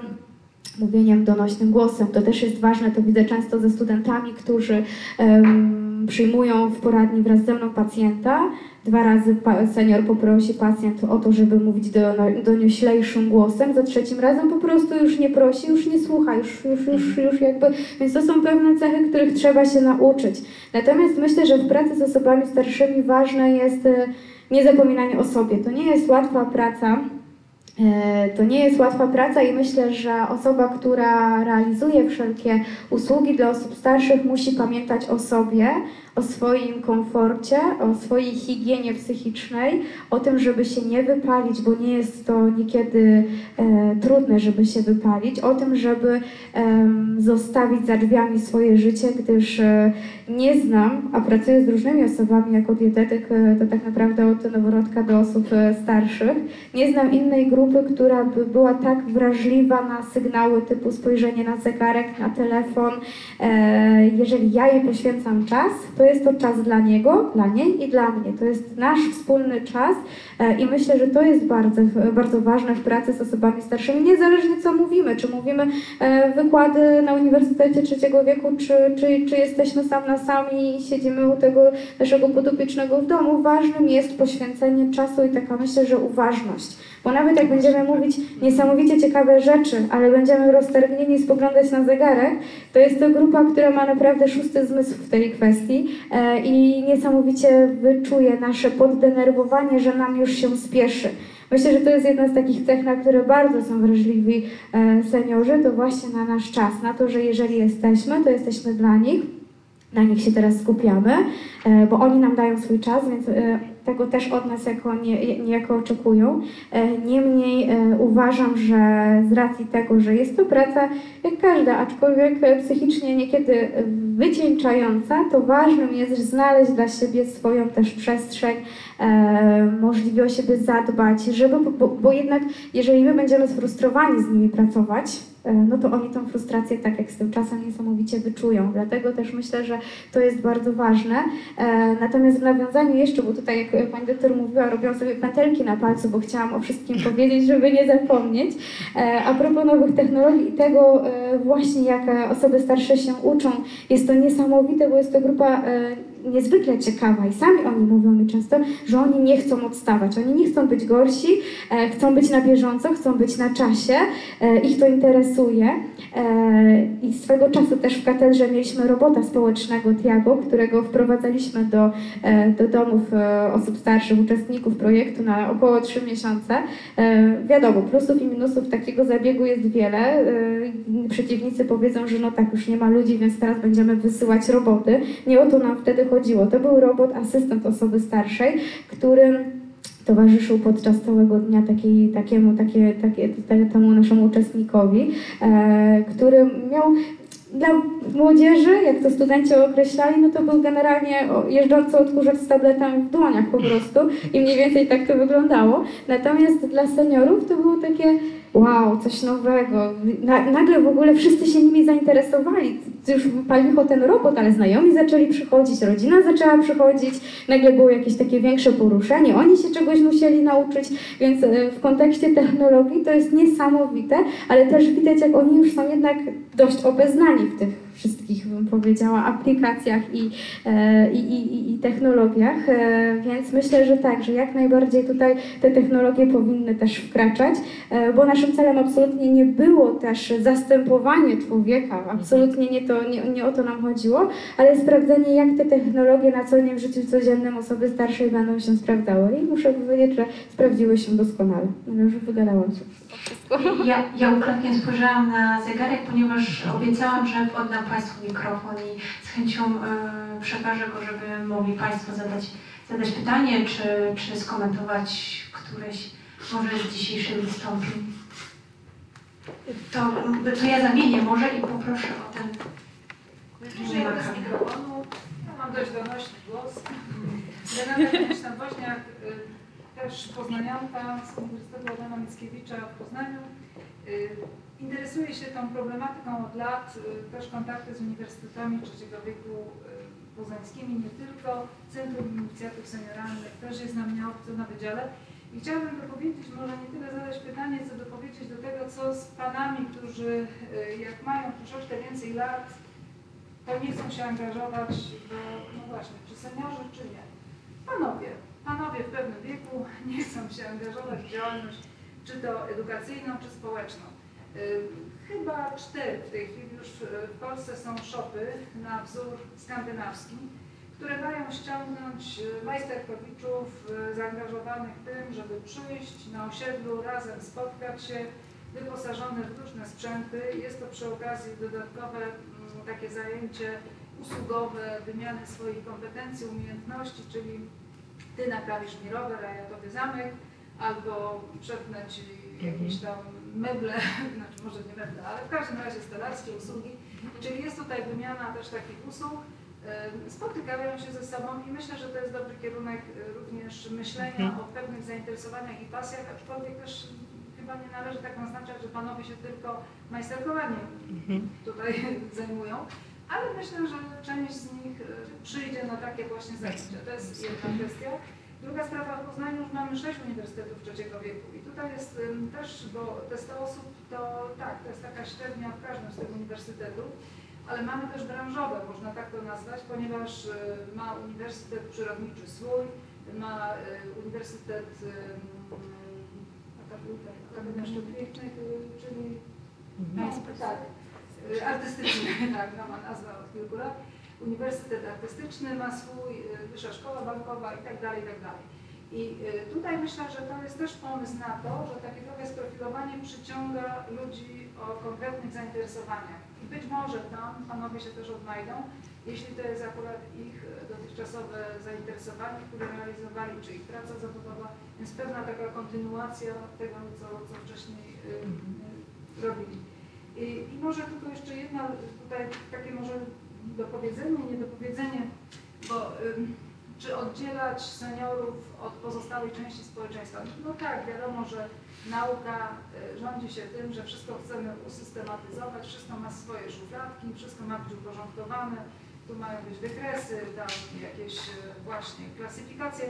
mówieniem donośnym głosem, to też jest ważne, to widzę często ze studentami, którzy um, przyjmują w poradni wraz ze mną pacjenta. Dwa razy senior poprosi pacjent o to, żeby mówić do, donioślejszym głosem, za trzecim razem po prostu już nie prosi, już nie słucha, już, już, już, już jakby, więc to są pewne cechy, których trzeba się nauczyć. Natomiast myślę, że w pracy z osobami starszymi ważne jest e, niezapominanie o sobie. To nie jest łatwa praca. E, to nie jest łatwa praca i myślę, że osoba, która realizuje wszelkie usługi dla osób starszych, musi pamiętać o sobie, o swoim komforcie, o swojej higienie psychicznej, o tym, żeby się nie wypalić, bo nie jest to niekiedy e, trudne, żeby się wypalić, o tym, żeby e, zostawić za drzwiami swoje życie, gdyż e, nie znam, a pracuję z różnymi osobami jako dietetyk, e, to tak naprawdę od noworodka do osób e, starszych, nie znam innej grupy, która by była tak wrażliwa na sygnały typu spojrzenie na zegarek, na telefon, e, jeżeli ja jej poświęcam czas, to jest to czas dla niego, dla niej i dla mnie. To jest nasz wspólny czas e, i myślę, że to jest bardzo, bardzo ważne w pracy z osobami starszymi, niezależnie co mówimy, czy mówimy e, wykłady na Uniwersytecie Trzeciego Wieku, czy, czy, czy jesteśmy sam na sam i siedzimy u tego naszego podopiecznego w domu. Ważnym jest poświęcenie czasu i taka myślę, że uważność. Bo nawet jak będziemy mówić niesamowicie ciekawe rzeczy, ale będziemy roztargnieni spoglądać na zegarek, to jest to grupa, która ma naprawdę szósty zmysł w tej kwestii e, i niesamowicie wyczuje nasze poddenerwowanie, że nam już się spieszy. Myślę, że to jest jedna z takich cech, na które bardzo są wrażliwi e, seniorzy, to właśnie na nasz czas, na to, że jeżeli jesteśmy, to jesteśmy dla nich, na nich się teraz skupiamy, e, bo oni nam dają swój czas, więc tego też od nas jako nie, niejako oczekują. E, niemniej e, uważam, że z racji tego, że jest to praca jak każda, aczkolwiek psychicznie niekiedy wycieńczająca, to ważnym jest znaleźć dla siebie swoją też przestrzeń, e, możliwie o siebie zadbać, żeby, bo, bo jednak jeżeli my będziemy sfrustrowani z nimi pracować, E, no to oni tą frustrację tak jak z tym czasem niesamowicie wyczują. Dlatego też myślę, że to jest bardzo ważne. E, natomiast w nawiązaniu jeszcze, bo tutaj jak pani doktor mówiła, robią sobie pętelki na palcu, bo chciałam o wszystkim powiedzieć, żeby nie zapomnieć. E, a propos nowych technologii i tego właśnie jak osoby starsze się uczą, jest to niesamowite, bo jest to grupa niezwykle ciekawa i sami oni mówią mi często, że oni nie chcą odstawać, oni nie chcą być gorsi, e, chcą być na bieżąco, chcą być na czasie, e, ich to interesuje e, i swego czasu też w katedrze mieliśmy robota społecznego Tiago, którego wprowadzaliśmy do, do domów osób starszych, uczestników projektu na około 3 miesiące. Wiadomo, plusów i minusów takiego zabiegu jest wiele. Przeciwnicy powiedzą, że no tak, już nie ma ludzi, więc teraz będziemy wysyłać roboty. Nie o to nam wtedy chodziło. To był robot, asystent osoby starszej, którym towarzyszył podczas całego dnia takiej, takiemu, takie, takie, temu naszemu uczestnikowi, e, który miał dla młodzieży, jak to studenci określali, no to był generalnie jeżdżący odkurzacz z tabletami w dłoniach po prostu i mniej więcej tak to wyglądało. Natomiast dla seniorów to było takie wow, coś nowego. Na, nagle w ogóle wszyscy się nimi zainteresowali. Już palicho ten robot, ale znajomi zaczęli przychodzić, rodzina zaczęła przychodzić, nagle było jakieś takie większe poruszenie, oni się czegoś musieli nauczyć, więc e, w kontekście technologii to jest niesamowite, ale też widać, jak oni już są jednak dość obeznani w tych wszystkich, bym powiedziała, aplikacjach i, e, i, i, i technologiach, e, więc myślę, że tak, że jak najbardziej tutaj te technologie powinny też wkraczać, e, bo naszym celem absolutnie nie było też zastępowanie człowieka, absolutnie nie, to, nie, nie o to nam chodziło, ale sprawdzenie, jak te technologie na co dzień w życiu codziennym osoby starszej będą się sprawdzały. I muszę powiedzieć, że sprawdziły się doskonale, ale już wygadałam się wszystko. Ja, ja ukradkiem spojrzałam na zegarek, ponieważ obiecałam, że oddam Państwu mikrofon i z chęcią y, przekażę go, żeby mogli Państwo zadać, zadać pytanie, czy, czy skomentować któreś może z dzisiejszych wystąpień. To, to ja zamienię może i poproszę o ten... Użyję bez mikrofonu. Ja mam dość donośny głos. Renata Woźniak, też poznanianka z Uniwersytetu Adama Mickiewicza w Poznaniu. Y, interesuje się tą problematyką od lat, y, też kontakty z uniwersytetami trzeciego wieku y, poznańskimi, nie tylko. Centrum Inicjatyw Senioralnych też jest na mnie obce na wydziale. I chciałabym dopowiedzieć, może nie tyle zadać pytanie, co dopowiedzieć do tego, co z panami, którzy jak mają troszeczkę więcej lat, to nie chcą się angażować, bo no właśnie, czy seniorzy, czy nie. Panowie, panowie w pewnym wieku nie chcą się angażować w działalność czy to edukacyjną, czy społeczną. Y, chyba cztery w tej chwili już w Polsce są szopy na wzór skandynawski, które mają ściągnąć y, majsterkowiczów y, zaangażowanych tym, żeby przyjść na osiedlu, razem spotkać się, wyposażone w różne sprzęty. Jest to przy okazji dodatkowe mm, takie zajęcie usługowe, wymiany swoich kompetencji, umiejętności, czyli ty naprawisz mi rower, a ja tobie zamek, albo przepnę ci jakieś tam meble, znaczy może nie meble, ale w każdym razie stelarskie usługi. Czyli jest tutaj wymiana też takich usług, spotykają się ze sobą i myślę, że to jest dobry kierunek y, również myślenia mhm. o pewnych zainteresowaniach i pasjach, aczkolwiek też chyba nie należy tak naznaczać, że panowie się tylko majsterkowaniem mhm. tutaj zajmują ale myślę, że część z nich e, przyjdzie na takie właśnie zajęcia. To jest jedna kwestia. Druga sprawa, w Poznaniu już mamy sześć uniwersytetów trzeciego wieku i tutaj jest też, bo te 100 osób to tak, to jest taka średnia w każdym z tych uniwersytetów, ale mamy też branżowe, można tak to nazwać, ponieważ e, ma Uniwersytet Przyrodniczy swój, ma e, Uniwersytet Akademia Sztuk Pięknych, czyli no, tak, artystyczny, tak, ma nazwę od kilku lat Uniwersytet Artystyczny ma swój, y, Wyższa Szkoła Bankowa i tak dalej, i tak dalej. I y, tutaj myślę, że to jest też pomysł na to, że takie trochę sprofilowanie przyciąga ludzi o konkretnych zainteresowaniach. I być może tam panowie się też odnajdą, jeśli to jest akurat ich y, dotychczasowe zainteresowanie, które realizowali, czy ich praca zawodowa, więc pewna taka kontynuacja tego, co, co wcześniej y, robili. I, może tylko jeszcze jedna, tutaj takie może dopowiedzenie, niedopowiedzenie, bo czy oddzielać seniorów od pozostałej części społeczeństwa? No tak, wiadomo, że nauka y, rządzi się tym, że wszystko chcemy usystematyzować, wszystko ma swoje szufladki, wszystko ma być uporządkowane, tu mają być wykresy, tam jakieś y, właśnie klasyfikacje.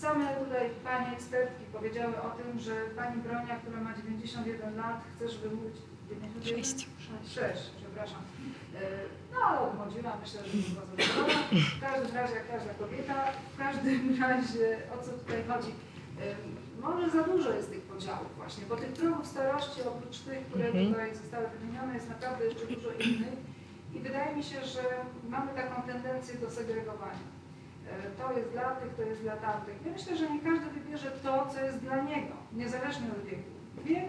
Same tutaj Panie ekspertki powiedziały o tym, że Pani Bronia, która ma 91 lat, chce, żeby mówić 91? 6. 6, przepraszam E, no, ale odmłodziła, myślę, że była zadowolona. W każdym razie, jak każda kobieta, w każdym razie, o co tutaj chodzi? E, może za dużo jest tych podziałów właśnie, bo tych progów starości, oprócz tych, które mhm. tutaj zostały wymienione, jest naprawdę jeszcze dużo innych. I wydaje mi się, że mamy taką tendencję do segregowania. E, to jest dla tych, to jest dla tamtych. Ja myślę, że nie każdy wybierze to, co jest dla niego, niezależnie od wieku. Wiek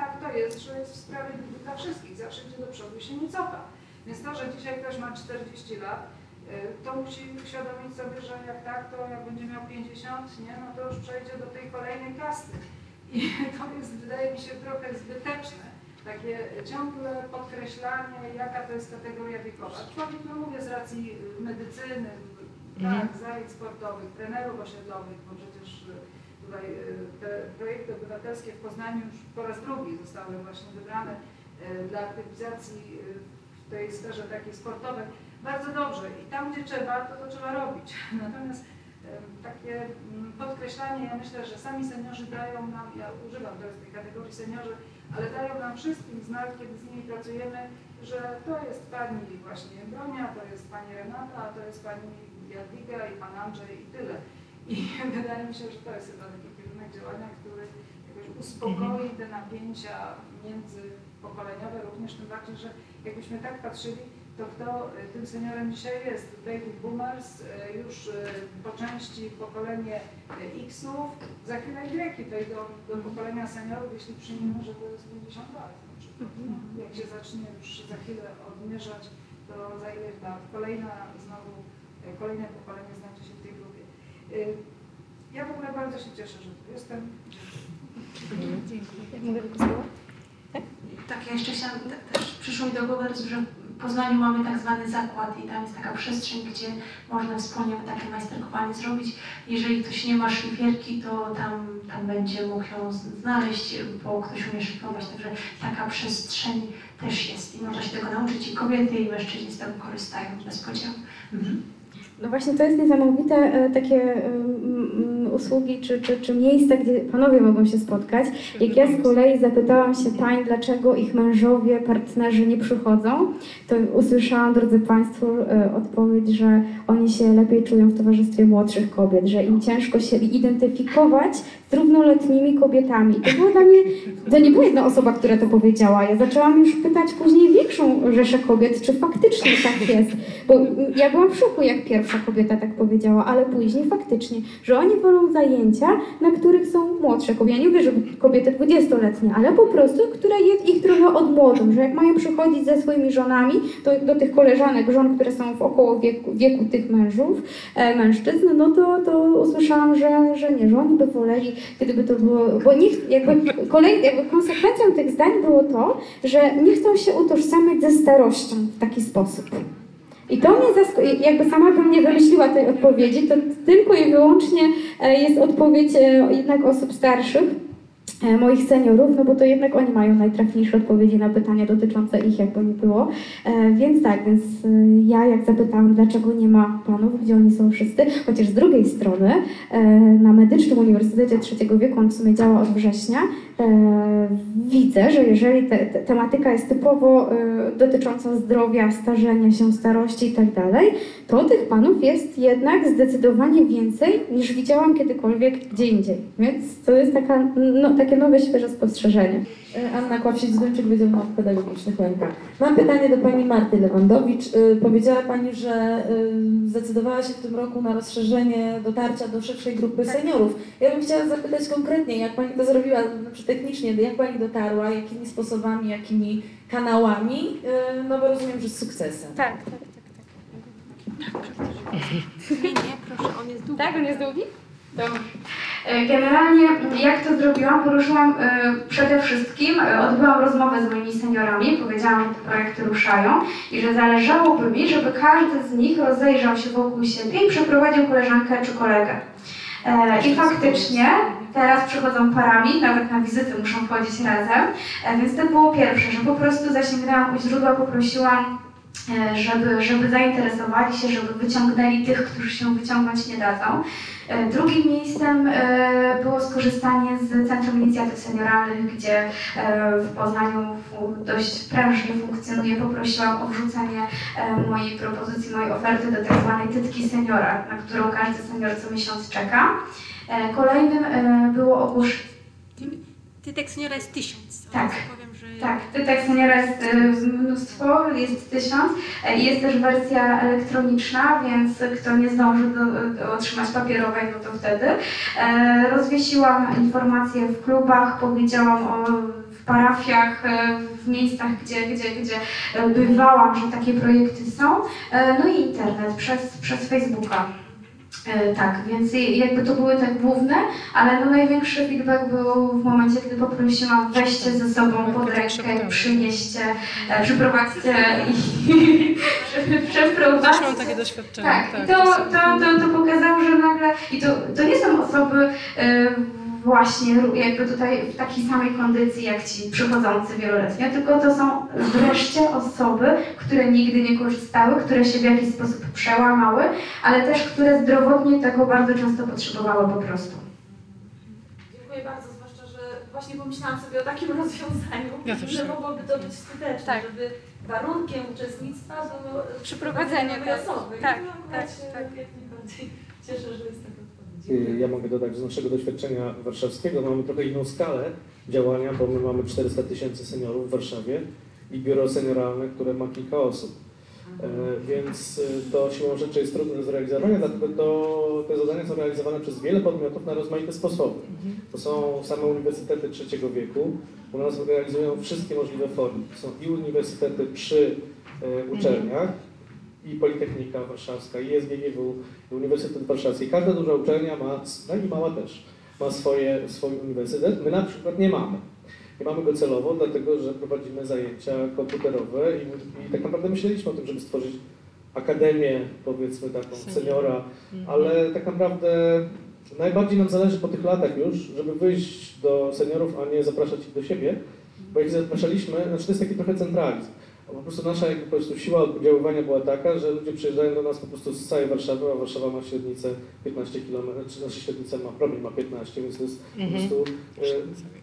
tak to jest, że jest sprawiedliwy dla wszystkich, zawsze idzie do przodu i się nie cofa. Więc to, że dzisiaj ktoś ma 40 lat, y, to musi uświadomić sobie, że jak tak, to jak będzie miał 50, nie, no to już przejdzie do tej kolejnej kasty. I to jest, wydaje mi się, trochę zbyteczne. Takie ciągle podkreślanie, jaka to jest kategoria wiekowa. Człowiek, no mówię, z racji medycyny, mhm. tak, zajęć sportowych, trenerów osiedlowych, bo przecież tutaj y, te projekty obywatelskie w Poznaniu już po raz drugi zostały właśnie wybrane y, dla aktywizacji w tej sferze takiej sportowej. Bardzo dobrze i tam, gdzie trzeba, to to trzeba robić. Natomiast takie mm, podkreślanie, ja myślę, że sami seniorzy dają nam, ja używam teraz tej kategorii seniorzy, ale dają nam wszystkim znak, kiedy z nimi pracujemy, że to jest pani właśnie Bronia, to jest pani Renata, a to jest pani Jadwiga i pan Andrzej i tyle. I wydaje mi się, że to jest chyba taki kierunek działania, który jakoś uspokoi te napięcia międzypokoleniowe, również tym bardziej, że jakbyśmy tak patrzyli, to kto y, tym seniorem dzisiaj jest? Baby boomers, y, już y, po części pokolenie X-ów, za chwilę Y wejdą do pokolenia seniorów, jeśli przyjmiemy, że to jest 50 lat na przykład. No, jak się zacznie już za chwilę odmierzać, to za ile lat kolejna znowu, kolejne pokolenie znajdzie się w tej grupie. Y, ja w ogóle bardzo się cieszę, że tu jestem. Mogę tylko Tak? Tak, ja jeszcze chciałam, też przyszło mi do głowy, że w Poznaniu mamy tak zwany zakład i tam jest taka przestrzeń, gdzie można wspólnie takie majsterkowanie zrobić. Jeżeli ktoś nie ma szlifierki, to tam, tam będzie mógł ją znaleźć, bo ktoś umie szlifować, także taka przestrzeń też jest i można się tego nauczyć i kobiety i mężczyźni z tego korzystają bez podziału. Mhm. No właśnie to jest niesamowite, e, takie usługi czy, czy, czy miejsca, gdzie panowie mogą się spotkać. Jak ja z kolei zapytałam się pań, dlaczego ich mężowie, partnerzy nie przychodzą, to usłyszałam, drodzy Państwo, e, odpowiedź, że oni się lepiej czują w towarzystwie młodszych kobiet, że im ciężko się identyfikować równoletnimi kobietami. To dla mnie, to nie była jedna osoba, która to powiedziała. Ja zaczęłam już pytać później większą rzeszę kobiet, czy faktycznie tak jest. Bo ja byłam w szoku, jak pierwsza kobieta tak powiedziała, ale później faktycznie, że oni wolą zajęcia, na których są młodsze kobiety. Ja nie mówię, że kobiety dwudziestoletnie, ale po prostu, które jest ich trochę odmłodzą, że jak mają przychodzić ze swoimi żonami, to do tych koleżanek, żon, które są w około wieku, wieku tych mężów, e, mężczyzn, no to, to usłyszałam, że, że nie, że oni by woleli gdyby to było, bo nikt, jakby, kolej, jakby konsekwencją tych zdań było to, że nie chcą się utożsamiać ze starością w taki sposób. I to mnie zaskoczyło, jakby sama bym nie wymyśliła tej odpowiedzi, to tylko i wyłącznie e, jest odpowiedź e, jednak osób starszych, moich seniorów, no bo to jednak oni mają najtrafniejsze odpowiedzi na pytania dotyczące ich, jakby nie było. E, Więc tak, więc e, ja jak zapytałam, dlaczego nie ma panów, gdzie oni są wszyscy, chociaż z drugiej strony e, na Medycznym Uniwersytecie Trzeciego Wieku, on w sumie działa od września, e, widzę, że jeżeli te, te, tematyka jest typowo e, dotycząca zdrowia, starzenia się, starości i tak dalej, to tych panów jest jednak zdecydowanie więcej niż widziałam kiedykolwiek gdzie indziej. Więc to jest taka, no, takie nowe, świeże spostrzeżenie. E, Anna Kławsiec-Zduńczyk, Wydział Nauk Pedagogicznych UNK. Mam pytanie do Pani Marty Lewandowicz. E, Powiedziała Pani, że e, zdecydowała się w tym roku na rozszerzenie dotarcia do szerszej grupy seniorów. Ja bym chciała zapytać konkretnie, jak Pani to zrobiła, znaczy technicznie, jak Pani dotarła, jakimi sposobami, jakimi kanałami, no bo rozumiem, że z sukcesem. Tak, tak, Nie, nie, proszę, on jest długi. Tak, on jest długi? Dobrze. Generalnie jak to zrobiłam? Poruszyłam e, przede wszystkim, e, odbyłam rozmowę z moimi seniorami, powiedziałam, że te projekty ruszają i że zależałoby mi, żeby każdy z nich rozejrzał się wokół siebie i przeprowadził koleżankę czy kolegę. E, I faktycznie teraz przychodzą parami, nawet na wizyty muszą chodzić razem, więc to było pierwsze, że po prostu zasięgnęłam u źródła, poprosiłam żeby, żeby zainteresowali się, żeby wyciągnęli tych, którzy się wyciągnąć nie dadzą. E, Drugim miejscem e, było skorzystanie z Centrum Inicjatyw Senioralnych, gdzie e, w Poznaniu dość prężnie funkcjonuje. Poprosiłam o wrzucenie e, mojej propozycji, mojej oferty do tak zwanej tytki seniora, na którą każdy senior co miesiąc czeka. E, Kolejnym e, było ogłoszenie Tytek seniora jest tysiąc. Tak. Tak, tytek seniora jest e, mnóstwo, jest tysiąc. E, Jest też wersja elektroniczna, więc kto nie zdąży do, do otrzymać papierowej, no to wtedy. E, Rozwiesiłam informacje w klubach, powiedziałam o w parafiach, e, w miejscach, gdzie, gdzie, gdzie bywałam, że takie projekty są. No i internet przez, przez Facebooka. E, Tak, więc jakby to były te główne, ale no największy feedback był w momencie, kiedy poprosiłam weźcie ze sobą pod rękę, przynieście, e, przyprowadźcie i przeprowadźcie. Mam takie doświadczenie. Tak, i to, to, to, to pokazało, że nagle, i to, to nie są osoby e, właśnie jakby tutaj w takiej samej kondycji jak ci przychodzący wieloletnio, tylko to są wreszcie osoby, które nigdy nie korzystały, które się w jakiś sposób przełamały, ale też które zdrowotnie tego bardzo często potrzebowały po prostu. Dziękuję bardzo, zwłaszcza, że właśnie pomyślałam sobie o takim rozwiązaniu, Ja że mogłoby to być skuteczne, Tak. żeby warunkiem uczestnictwa było Przyprowadzenie, tak. osoby. Tak, tak, tak, się tak. jak najbardziej cieszę, że jest taka. Ja mogę dodać, z naszego doświadczenia warszawskiego mamy trochę inną skalę działania, bo my mamy 400 tysięcy seniorów w Warszawie i biuro senioralne, które ma kilka osób. E, Więc y, to siłą rzeczy jest trudne do zrealizowania, dlatego to, te zadania są realizowane przez wiele podmiotów na rozmaite sposoby. To są same uniwersytety trzeciego wieku, u nas realizują wszystkie możliwe formy. To są i uniwersytety przy e, uczelniach, i Politechnika Warszawska, i SGGW, i Uniwersytet Warszawski. Każda duża uczelnia ma, no i mała też, ma swoje, swój uniwersytet. My na przykład nie mamy. Nie mamy go celowo, dlatego że prowadzimy zajęcia komputerowe i, i tak naprawdę myśleliśmy o tym, żeby stworzyć akademię, powiedzmy taką seniora, ale tak naprawdę najbardziej nam zależy po tych latach już, żeby wyjść do seniorów, a nie zapraszać ich do siebie, bo jak zapraszaliśmy, znaczy to jest taki trochę centralizm. Po prostu nasza jakby po prostu siła oddziaływania była taka, że ludzie przyjeżdżają do nas po prostu z całej Warszawy, a Warszawa ma średnicę 15 km, czy nasza średnica ma promień ma 15, więc to jest po prostu, e,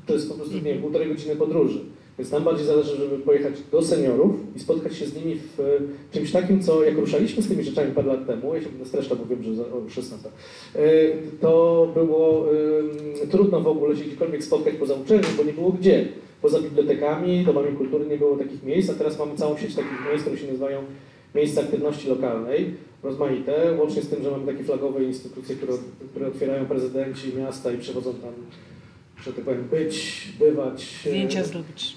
to jest po prostu nie wiem, półtorej godziny podróży. Więc nam bardziej zależy, żeby pojechać do seniorów i spotkać się z nimi w czymś takim, co jak ruszaliśmy z tymi rzeczami parę lat temu, ja się będę streszczał, bo wiem, że o 16, e, to było trudno w ogóle się gdziekolwiek spotkać poza uczelnią, bo nie było gdzie. Poza bibliotekami, domami kultury nie było takich miejsc, a teraz mamy całą sieć takich miejsc, które się nazywają miejsca aktywności lokalnej, rozmaite, łącznie z tym, że mamy takie flagowe instytucje, które, które otwierają prezydenci miasta i przychodzą tam, że tak powiem, być, bywać. e, Zdjęcia zrobić.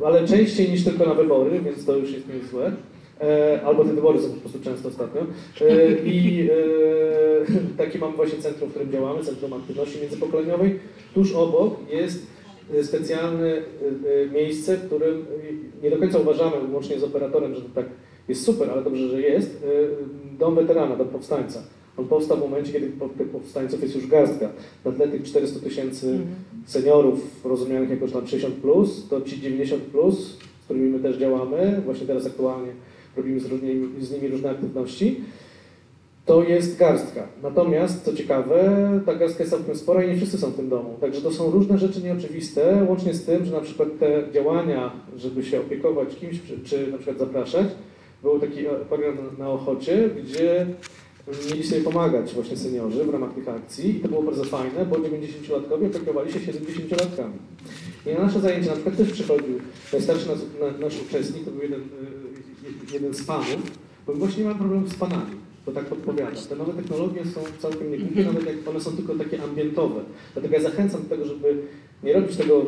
e, ale częściej niż tylko na wybory, więc to już jest niezłe. E, Albo te wybory są po prostu często ostatnio. E, I e, takie mamy właśnie centrum, w którym działamy, Centrum Aktywności Międzypokoleniowej. Tuż obok jest specjalne e, e, miejsce, w którym nie do końca uważamy, łącznie z operatorem, że to tak jest super, ale dobrze, że jest, e, Dom Weterana, Dom Powstańca. On powstał w momencie, kiedy tych powstańców jest już garstka. Na tle tych 400 tysięcy Mhm. seniorów rozumianych jako tam 60+, plus, to ci 90+, plus, z którymi my też działamy, właśnie teraz aktualnie robimy z, różnymi, z nimi różne aktywności, to jest garstka. Natomiast, co ciekawe, ta garstka jest całkiem spora i nie wszyscy są w tym domu. Także to są różne rzeczy nieoczywiste, łącznie z tym, że na przykład te działania, żeby się opiekować kimś, czy, czy na przykład zapraszać, był taki e, program na- Ochocie, gdzie mieli sobie pomagać właśnie seniorzy w ramach tych akcji i to było bardzo fajne, bo 90-latkowie opiekowali się 70-latkami. I na nasze zajęcie na przykład też przychodził najstarszy nasz, na, nasz uczestnik, to był jeden, y, jeden z panów, bo właśnie nie ma problemu z panami, to tak podpowiada. Te nowe technologie są całkiem niegłupie, nawet jak one są tylko takie ambientowe. Dlatego ja zachęcam do tego, żeby nie robić tego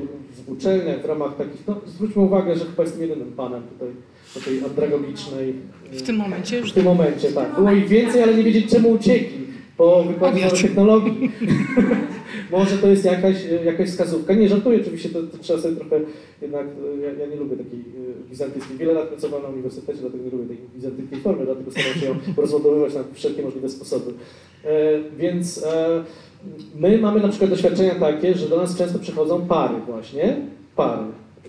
w uczelniach w ramach takich, no zwróćmy uwagę, że chyba jestem jedynym panem tutaj, po tej andragogicznej... y, W tym momencie w tym momencie, tak. Było ich więcej, ale nie wiedzieć czemu uciekli po nowych technologii. Może to jest jakaś, jakaś wskazówka. Nie, żartuję oczywiście, to, to trzeba sobie trochę jednak, ja, ja nie lubię takiej e, bizantyjskiej. Wiele lat pracowałem na uniwersytecie, dlatego nie lubię tej bizantyjskiej formy, dlatego staram się ją rozładowywać na wszelkie możliwe sposoby. E, więc e, my mamy na przykład doświadczenia takie, że do nas często przychodzą pary właśnie, pary,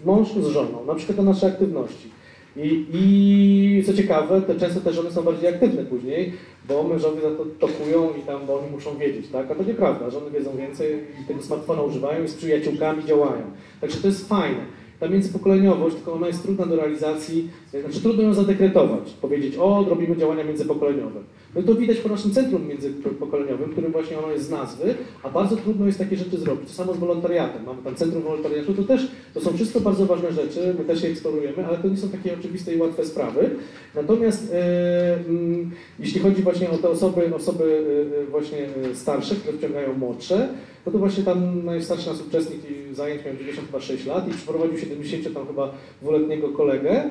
mąż z żoną, na przykład na nasze aktywności. I, I co ciekawe, te często te żony są bardziej aktywne później, bo mężowie za to tokują i tam, bo oni muszą wiedzieć, tak? A to nieprawda, żony wiedzą więcej i tego smartfona używają i z przyjaciółkami działają. Także to jest fajne. Ta międzypokoleniowość, tylko ona jest trudna do realizacji, znaczy trudno ją zadekretować, powiedzieć, o, robimy działania międzypokoleniowe. No to widać po naszym centrum międzypokoleniowym, którym właśnie ono jest z nazwy, a bardzo trudno jest takie rzeczy zrobić. To samo z wolontariatem. Mamy tam centrum wolontariatu, to też, to są wszystko bardzo ważne rzeczy, my też je eksplorujemy, ale to nie są takie oczywiste i łatwe sprawy. Natomiast e, mm, jeśli chodzi właśnie o te osoby, osoby e, e, właśnie starsze, które wciągają młodsze, no to właśnie tam najstarszy nasz uczestnik zajęć miał 96 lat i przyprowadził 70 tam chyba dwuletniego kolegę,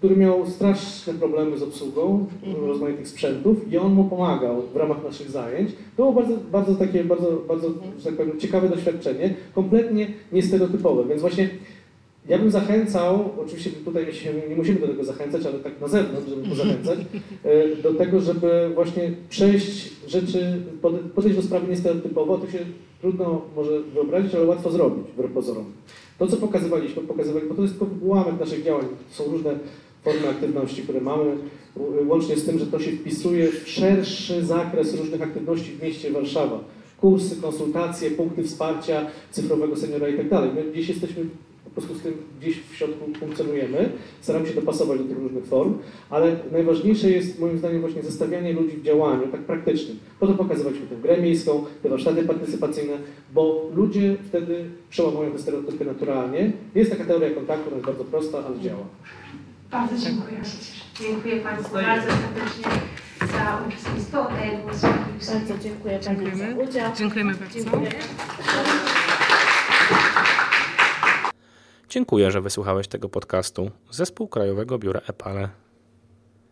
który miał straszne problemy z obsługą rozmaitych sprzętów i on mu pomagał w ramach naszych zajęć. To było bardzo, bardzo takie, bardzo, bardzo, że tak powiem, ciekawe doświadczenie, kompletnie niestereotypowe, więc właśnie ja bym zachęcał, oczywiście tutaj nie musimy do tego zachęcać, ale tak na zewnątrz, żeby pozachęcać, e, do tego, żeby właśnie przejść rzeczy, pode- podejść do sprawy niestereotypowo, to się trudno może wyobrazić, ale łatwo zrobić, wbrew pozorom. To, co pokazywaliśmy, pokazywali, bo to jest tylko ułamek naszych działań, to są różne formy aktywności, które mamy, łącznie z tym, że to się wpisuje w szerszy zakres różnych aktywności w mieście Warszawa. Kursy, konsultacje, punkty wsparcia cyfrowego seniora i tak dalej. My gdzieś jesteśmy po prostu z tym gdzieś w środku funkcjonujemy, staramy się dopasować do tych różnych form, ale najważniejsze jest moim zdaniem właśnie zestawianie ludzi w działaniu, tak praktycznym. Po to pokazywaliśmy tę grę miejską, te warsztaty partycypacyjne, bo ludzie wtedy przełamują te stereotypy naturalnie. Jest taka teoria kontaktu, ona jest bardzo prosta, ale działa. Bardzo dziękuję. Dziękuję Państwu bardzo serdecznie za uczestnictwo. Oddaję głos Pani Bardzo dziękuję Pani Dziękujemy. za udział. Dziękujemy bardzo. Dziękuję. Dziękuję, że wysłuchałeś tego podcastu Zespół Krajowego Biura EPALE